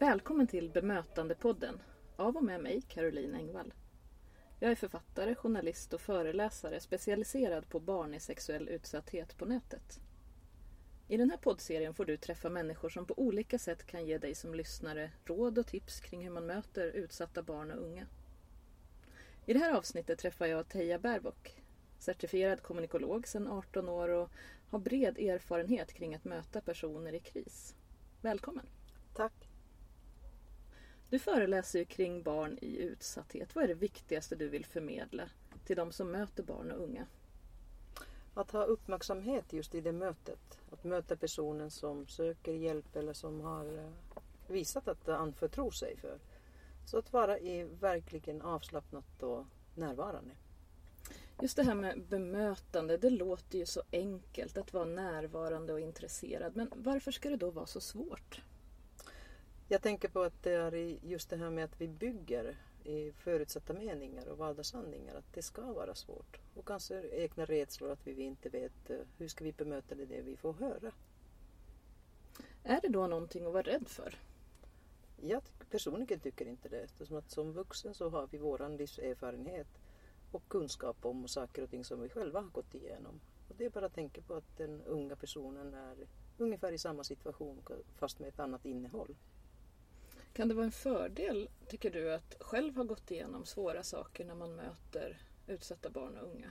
Välkommen till Bemötandepodden av och med mig, Caroline Engvall. Jag är författare, journalist och föreläsare specialiserad på barn i sexuell utsatthet på nätet. I den här poddserien får du träffa människor som på olika sätt kan ge dig som lyssnare råd och tips kring hur man möter utsatta barn och unga. I det här avsnittet träffar jag Teija Bärbock, certifierad kommunikolog sedan 18 år och har bred erfarenhet kring att möta personer i kris. Välkommen! Tack! Du föreläser ju kring barn i utsatthet. Vad är det viktigaste du vill förmedla till de som möter barn och unga? Att ha uppmärksamhet just i det mötet. Att möta personen som söker hjälp eller som har eh, visat att anförtro sig för. Så att vara i verkligen avslappnat och närvarande. Just det här med bemötande, det låter ju så enkelt att vara närvarande och intresserad. Men varför ska det då vara så svårt? Jag tänker på att det är just det här med att vi bygger i förutsatta meningar och valda sanningar att det ska vara svårt. Och kanske egna rädslor att vi inte vet eh, hur ska vi bemöta det, det vi får höra. Är det då någonting att vara rädd för? Jag personligen tycker inte det eftersom att som vuxen så har vi våran livserfarenhet och kunskap om saker och ting som vi själva har gått igenom. Och det är bara att tänka på att den unga personen är ungefär i samma situation fast med ett annat innehåll. Kan det vara en fördel, tycker du, att själv ha gått igenom svåra saker när man möter utsatta barn och unga?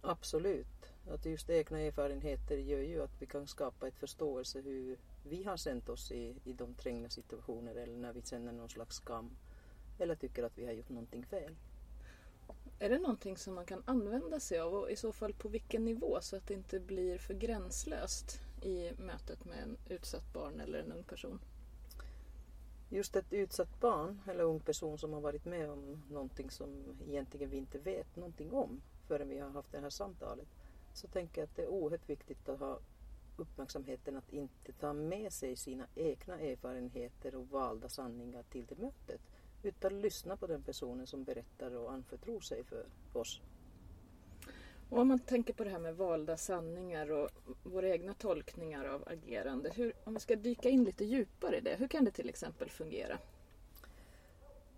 Absolut. Att just egna erfarenheter gör ju att vi kan skapa ett förståelse hur vi har känt oss i, i de trängda situationer eller när vi känner någon slags skam eller tycker att vi har gjort någonting fel. Är det någonting som man kan använda sig av och i så fall på vilken nivå så att det inte blir för gränslöst i mötet med en utsatt barn eller en ung person? Just ett utsatt barn eller ung person som har varit med om någonting som egentligen vi inte vet någonting om förrän vi har haft det här samtalet så tänker jag att det är oerhört viktigt att ha uppmärksamheten att inte ta med sig sina egna erfarenheter och valda sanningar till det mötet utan lyssna på den personen som berättar och anförtror sig för oss. Och om man tänker på det här med valda sanningar och våra egna tolkningar av agerande. Hur, om vi ska dyka in lite djupare i det, hur kan det till exempel fungera?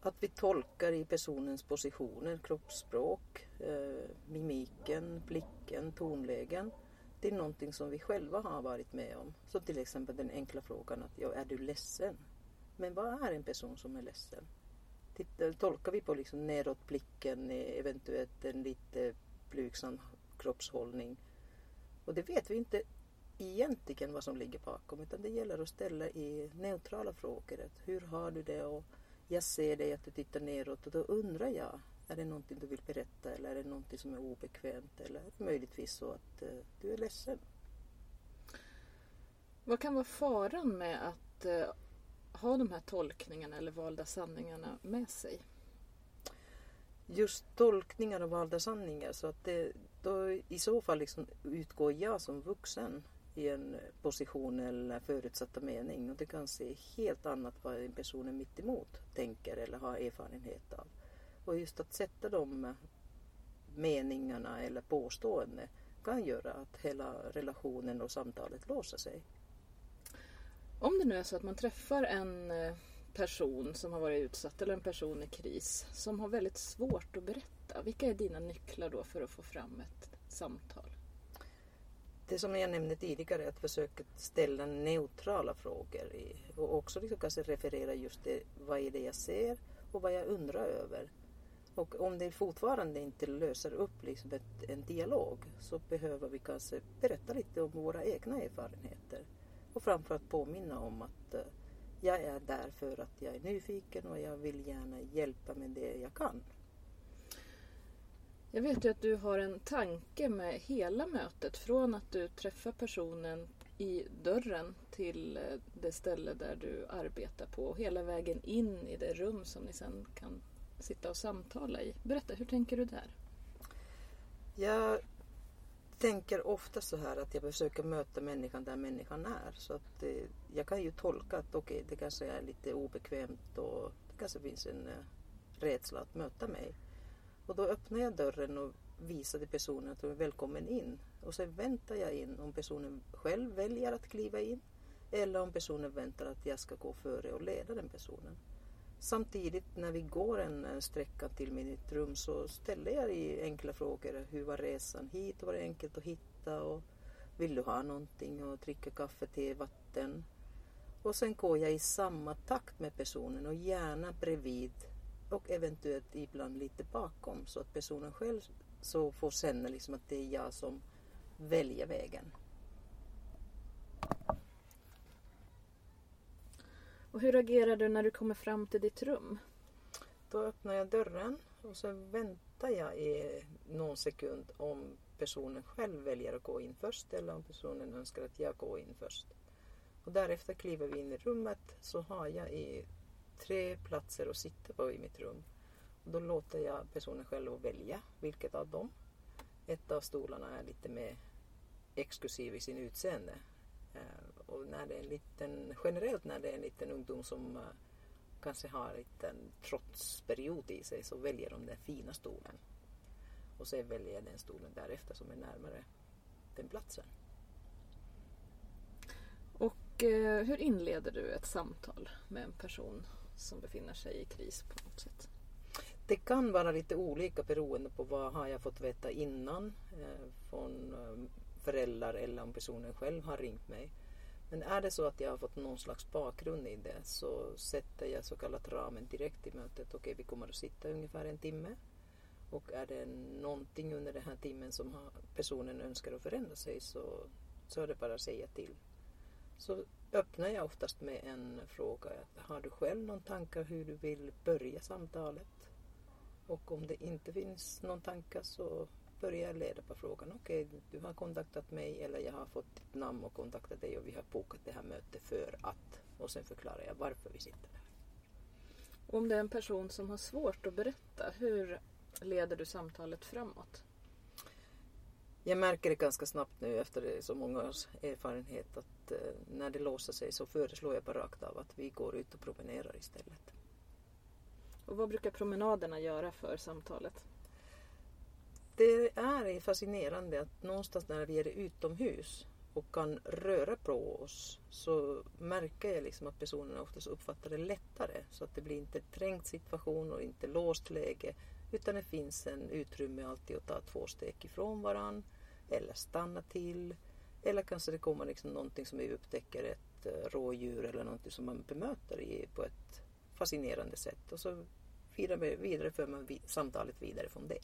Att vi tolkar i personens positioner, kroppsspråk, eh, mimiken, blicken, tonlägen. Det är någonting som vi själva har varit med om. Som till exempel den enkla frågan att ja, är du ledsen? Men vad är en person som är ledsen? Tittar, tolkar vi på liksom nedåtblicken, eh, eventuellt en lite blygsam kroppshållning. Och det vet vi inte egentligen vad som ligger bakom utan det gäller att ställa i neutrala frågor. Att hur har du det? Och jag ser dig att du tittar neråt och då undrar jag, är det någonting du vill berätta eller är det någonting som är obekvämt eller möjligtvis så att eh, du är ledsen? Vad kan vara faran med att eh, ha de här tolkningarna eller valda sanningarna med sig? Just tolkningar av valda sanningar så att det, då i så fall liksom utgår jag som vuxen i en position eller förutsatta mening och det kan se helt annat vad en person mitt emot tänker eller har erfarenhet av. Och just att sätta de meningarna eller påståenden kan göra att hela relationen och samtalet låser sig. Om det nu är så att man träffar en eh, person som har varit utsatt eller en person i kris som har väldigt svårt att berätta. Vilka är dina nycklar då för att få fram ett samtal? Det som jag nämnde tidigare, att försöka ställa neutrala frågor i, och också liksom kanske referera just det, vad är det jag ser och vad jag undrar över. Och om det fortfarande inte löser upp liksom ett, en dialog så behöver vi kanske berätta lite om våra egna erfarenheter och framförallt påminna om att uh, jag är där för att jag är nyfiken och jag vill gärna hjälpa med det jag kan. Jag vet ju att du har en tanke med hela mötet. Från att du träffar personen i dörren till eh, det ställe där du arbetar på och hela vägen in i det rum som ni sen kan sitta och samtala i. Berätta, hur tänker du där? Jag tänker ofta så här att jag försöker möta människan där människan är. Så att eh, jag kan ju tolka att okej, okay, det kanske är lite obekvämt och det kanske finns en eh, rädsla att möta mig. Och då öppnar jag dörren och visar till personen att hon är välkommen in. Och sen väntar jag in om personen själv väljer att kliva in. eller om personen väntar att jag ska gå före och leda den personen. Samtidigt när vi går en eh, sträcka till mitt rum så ställer jag enkla frågor. Hur var resan hit? Var det enkelt att hitta? Och vill du ha någonting? Och dricka kaffe, te, vatten? Och sen går jag i samma takt med personen och gärna bredvid och eventuellt ibland lite bakom så att personen själv så får känna liksom att det är jag som väljer vägen. Och hur agerar du när du kommer fram till ditt rum? Då öppnar jag dörren och så väntar jag i någon sekund om personen själv väljer att gå in först eller om personen önskar att jag går in först. Och därefter kliver vi in i rummet så har jag i tre platser att sitta på i mitt rum. Och då låter jag personen själv välja vilket av dem. Ett av stolarna är lite mer exklusiv i sin utseende. Eh, Eh, och när det är en liten, generellt när det är en liten ungdom som uh, kanske har en trotsperiod i sig så väljer de den fina stolen. Och sen väljer jag den stolen därefter som är närmare den platsen. Och uh, hur inleder du ett samtal med en person som befinner sig i kris på något sätt? Det kan vara lite olika beroende på vad har jag fått veta innan eh, från föräldrar eller om personen själv har ringt mig. Men är det så att jag har fått någon slags bakgrund i det så sätter jag så kallat ramen direkt i mötet. Okej, okay, vi kommer att sitta ungefär en timme. Och är det någonting under den här timmen som personen önskar att förändra sig så, så är det bara att säga till. Så öppnar jag oftast med en fråga. Har du själv någon tanke hur du vill börja samtalet? Och om det inte finns någon tanke så börjar leda på frågan. Okej, okay, du har kontaktat mig eller jag har fått ditt namn och kontaktat dig och vi har bokat det här mötet för att. Och sen förklarar jag varför vi sitter där. Om det är en person som har svårt att berätta, hur leder du samtalet framåt? Jag märker det ganska snabbt nu efter så många års erfarenhet att eh, när det låser sig så föreslår jag bara rakt av att vi går ut och promenerar istället. Och vad brukar promenaderna göra för samtalet? Det är fascinerande att någonstans när vi är utomhus och kan röra på oss så märker jag liksom att personerna oftast uppfattar det lättare. Så att det blir inte trängt situation och inte låst läge utan det finns en utrymme alltid att ta två steg ifrån varann eller stanna till. Eller kanske det kommer liksom någonting som vi upptäcker, ett eh, rådjur eller någonting som man bemöter i på ett fascinerande sätt och så vidare, vidare för man samtalet vidare från det.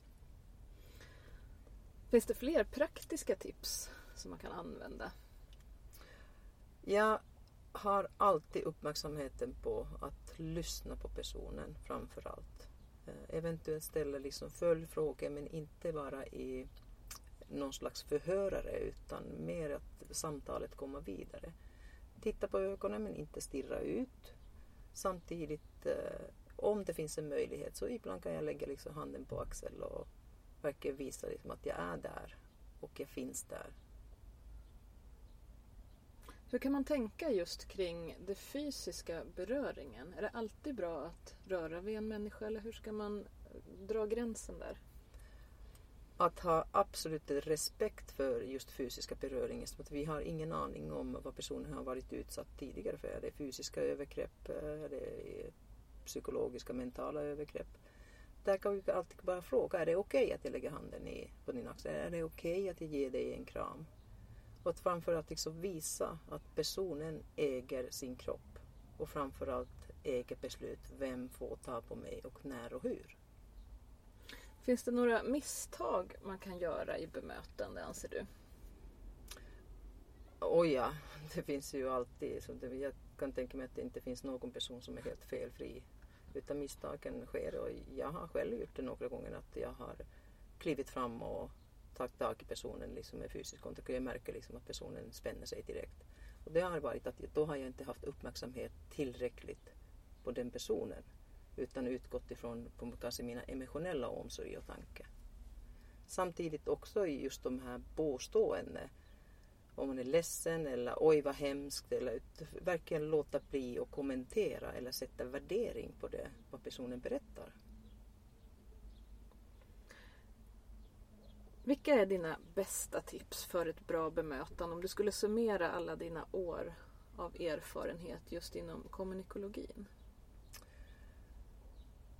Finns det fler praktiska tips som man kan använda? Jag har alltid uppmärksamheten på att lyssna på personen framför allt. Eh, eventuellt ställa liksom följdfrågor men inte vara i någon slags förhörare utan mer att samtalet kommer vidare. Titta på ögonen men inte stirra ut. Samtidigt eh, om det finns en möjlighet så ibland kan jag lägga liksom handen på axeln och verkligen visa liksom att jag är där och jag finns där. Hur kan man tänka just kring den fysiska beröringen? Är det alltid bra att röra vid en människa eller hur ska man dra gränsen där? Att ha absolut respekt för just fysiska beröringen. Att vi har ingen aning om vad personen har varit utsatt tidigare för. Är det fysiska övergrepp? Är det psykologiska, mentala övergrepp? Där kan vi alltid bara fråga, är det okej okay att jag lägger handen i, på din axel? Är det okej okay att jag ger dig en kram? Och att framförallt liksom visa att personen äger sin kropp och framförallt äger beslut vem får ta på mig och när och hur. Finns det några misstag man kan göra i bemötande anser du? Oj ja, det finns ju alltid. Så jag kan tänka mig att det inte finns någon person som är helt felfri utan misstagen sker och jag har själv gjort det några gånger att jag har klivit fram och tagit tag i personen liksom med fysisk kontakt och jag märker liksom att personen spänner sig direkt. Och det har varit att då har jag inte haft uppmärksamhet tillräckligt på den personen utan utgått ifrån på kanske mina emotionella omsorg och tanke. Samtidigt också i just de här påståendena om man är ledsen eller oj vad hemskt eller verkligen låta bli och kommentera eller sätta värdering på det vad personen berättar. Vilka är dina bästa tips för ett bra bemötande om du skulle summera alla dina år av erfarenhet just inom kommunikologin?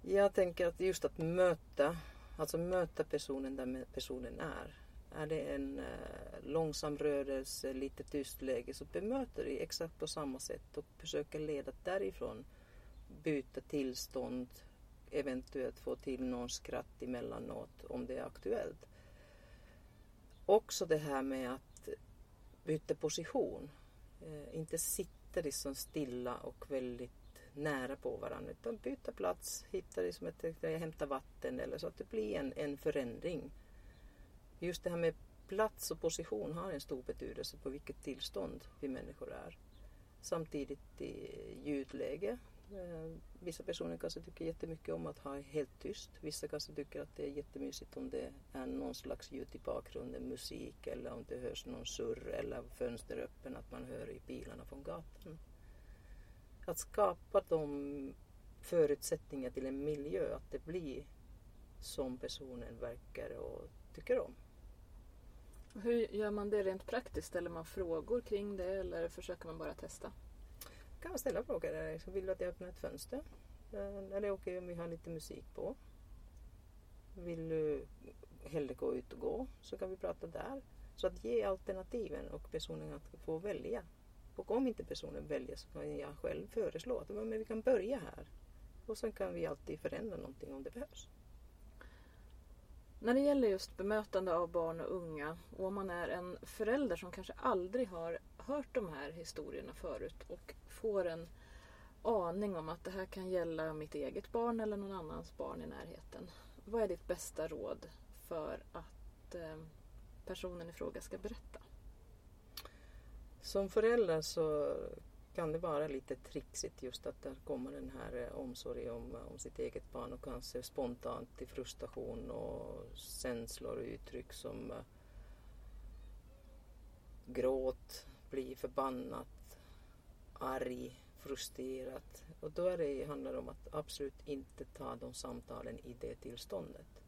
Jag tänker att just att möta, alltså möta personen där personen är. Är det en eh, långsam rörelse, lite tyst läge så bemöter du exakt på samma sätt och försöker leda därifrån. Byta tillstånd, eventuellt få till någon skratt emellanåt om det är aktuellt. Också det här med att byta position. Eh, inte sitta liksom stilla och väldigt nära på varandra utan byta plats, hitta liksom ett, hämta vatten eller så att det blir en, en förändring. Just det här med plats och position har en stor betydelse på vilket tillstånd vi människor är. Samtidigt i ljudläge. Eh, vissa personer kanske tycker jättemycket om att ha helt tyst. Vissa kanske tycker att det är jättemysigt om det är någon slags ljud i bakgrunden, musik eller om det hörs någon surr eller fönster öppen, att man hör i bilarna från gatan. Att skapa de förutsättningar till en miljö, att det blir som personen verkar och tycker om. Hur gör man det rent praktiskt? Ställer man frågor kring det eller försöker man bara testa? kan man ställa frågor. Vill du att jag öppnar ett fönster? Är det okej okay om vi har lite musik på? Vill du hellre gå ut och gå så kan vi prata där. Så att ge alternativen och personen att få välja. Och om inte personen väljer så kan jag själv föreslå att men vi kan börja här. Och sen kan vi alltid förändra någonting om det behövs. När det gäller just bemötande av barn och unga och om man är en förälder som kanske aldrig har hört de här historierna förut och får en aning om att det här kan gälla mitt eget barn eller någon annans barn i närheten. Vad är ditt bästa råd för att eh, personen i fråga ska berätta? Som förälder så kan det vara lite trixigt just att där kommer den här eh, omsorgen om, eh, om sitt eget barn och kanske spontant till frustration och känslor och uttryck som eh, gråt, bli förbannat, arg, frustrerat. Och då är det, handlar det om att absolut inte ta de samtalen i det tillståndet.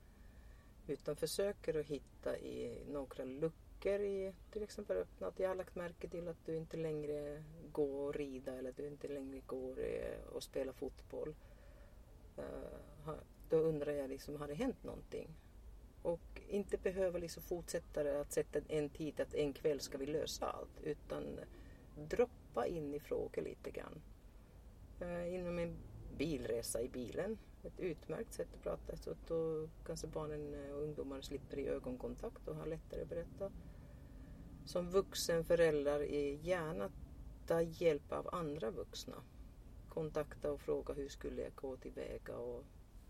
Utan försöker att hitta i några luckor i till exempel öppna att jag har lagt märke till att du inte längre gå och rida eller du inte längre går eh, och spelar fotboll. Eh, då undrar jag liksom, har det hänt någonting? Och inte behöva liksom fortsätta att sätta en tid att en kväll ska vi lösa allt. Utan droppa in i frågor lite grann. Eh, inom en bilresa i bilen. Ett utmärkt sätt att prata så att då kanske barnen och ungdomar slipper i ögonkontakt och har lättare att berätta. Som vuxen förälder är gärna ta hjälp av andra vuxna. Kontakta och fråga hur skulle jag gå tillväga och,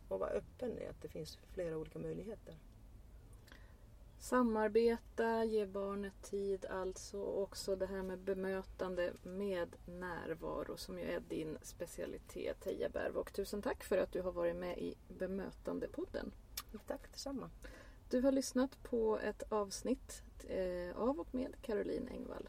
och vara öppen i att det finns flera olika möjligheter. Samarbeta, ge barnet tid alltså. Också det här med bemötande med närvaro som ju är din specialitet. Heja Berg tusen tack för att du har varit med i Bemötandepodden. Tack detsamma. Du har lyssnat på ett avsnitt eh, av och med Caroline Engvall.